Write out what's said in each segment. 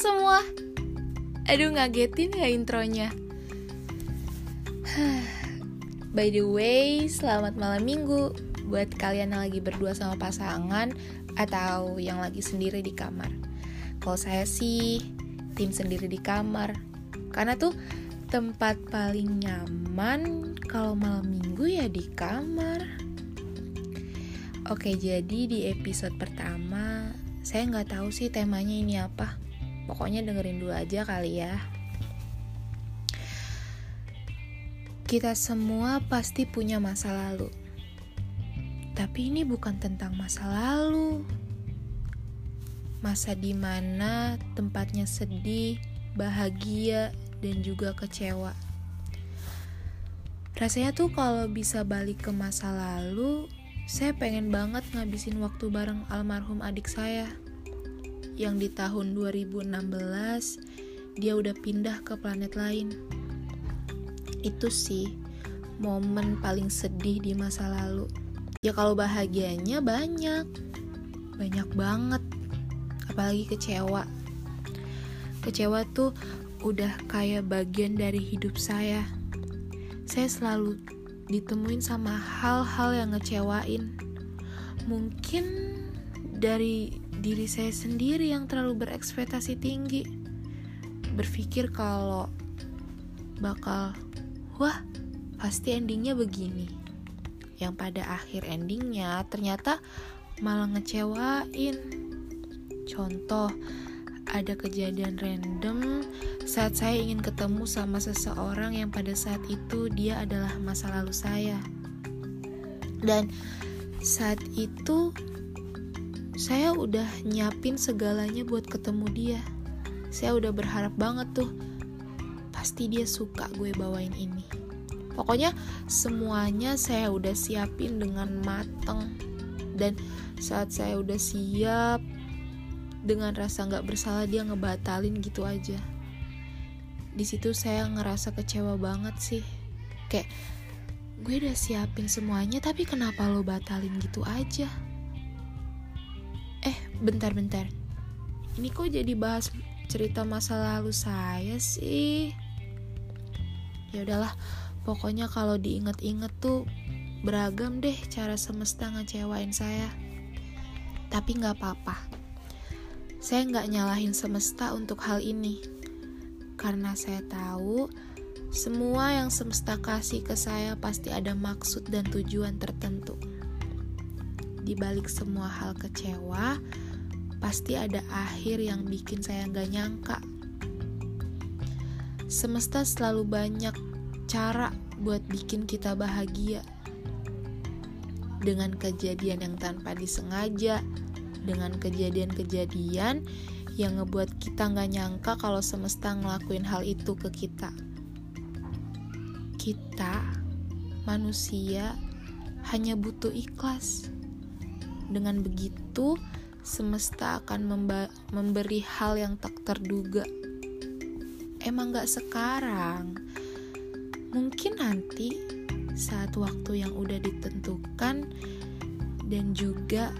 semua. Aduh ngagetin ya intronya. By the way, selamat malam minggu. Buat kalian yang lagi berdua sama pasangan Atau yang lagi sendiri di kamar. Kalau saya sih tim sendiri di kamar. Karena tuh tempat paling nyaman kalau malam minggu ya di kamar. Oke jadi di episode pertama saya nggak tahu sih temanya ini apa pokoknya dengerin dulu aja kali ya. Kita semua pasti punya masa lalu. Tapi ini bukan tentang masa lalu. Masa di mana tempatnya sedih bahagia dan juga kecewa. Rasanya tuh kalau bisa balik ke masa lalu saya pengen banget ngabisin waktu bareng almarhum adik saya yang di tahun 2016 dia udah pindah ke planet lain. Itu sih momen paling sedih di masa lalu. Ya kalau bahagianya banyak. Banyak banget. Apalagi kecewa. Kecewa tuh udah kayak bagian dari hidup saya. Saya selalu ditemuin sama hal-hal yang ngecewain. Mungkin dari diri saya sendiri yang terlalu berekspektasi tinggi. Berpikir kalau bakal, wah, pasti endingnya begini. Yang pada akhir endingnya ternyata malah ngecewain. Contoh, ada kejadian random saat saya ingin ketemu sama seseorang yang pada saat itu dia adalah masa lalu saya. Dan saat itu saya udah nyiapin segalanya buat ketemu dia. Saya udah berharap banget tuh pasti dia suka gue bawain ini. Pokoknya semuanya saya udah siapin dengan mateng dan saat saya udah siap dengan rasa nggak bersalah dia ngebatalin gitu aja di situ saya ngerasa kecewa banget sih kayak gue udah siapin semuanya tapi kenapa lo batalin gitu aja bentar-bentar ini kok jadi bahas cerita masa lalu saya sih? Ya udahlah pokoknya kalau diinget-inget tuh beragam deh cara semesta ngecewain saya. Tapi nggak apa-apa. Saya nggak nyalahin semesta untuk hal ini, karena saya tahu semua yang semesta kasih ke saya pasti ada maksud dan tujuan tertentu. Di balik semua hal kecewa, pasti ada akhir yang bikin saya nggak nyangka. Semesta selalu banyak cara buat bikin kita bahagia. Dengan kejadian yang tanpa disengaja, dengan kejadian-kejadian yang ngebuat kita nggak nyangka kalau semesta ngelakuin hal itu ke kita. Kita, manusia, hanya butuh ikhlas. Dengan begitu, semesta akan memberi hal yang tak terduga. Emang gak sekarang, mungkin nanti saat waktu yang udah ditentukan dan juga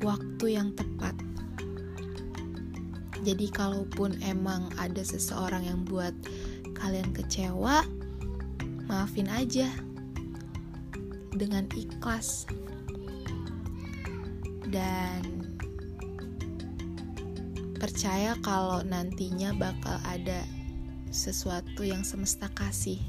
waktu yang tepat. Jadi kalaupun emang ada seseorang yang buat kalian kecewa, maafin aja dengan ikhlas. Dan percaya kalau nantinya bakal ada sesuatu yang semesta kasih.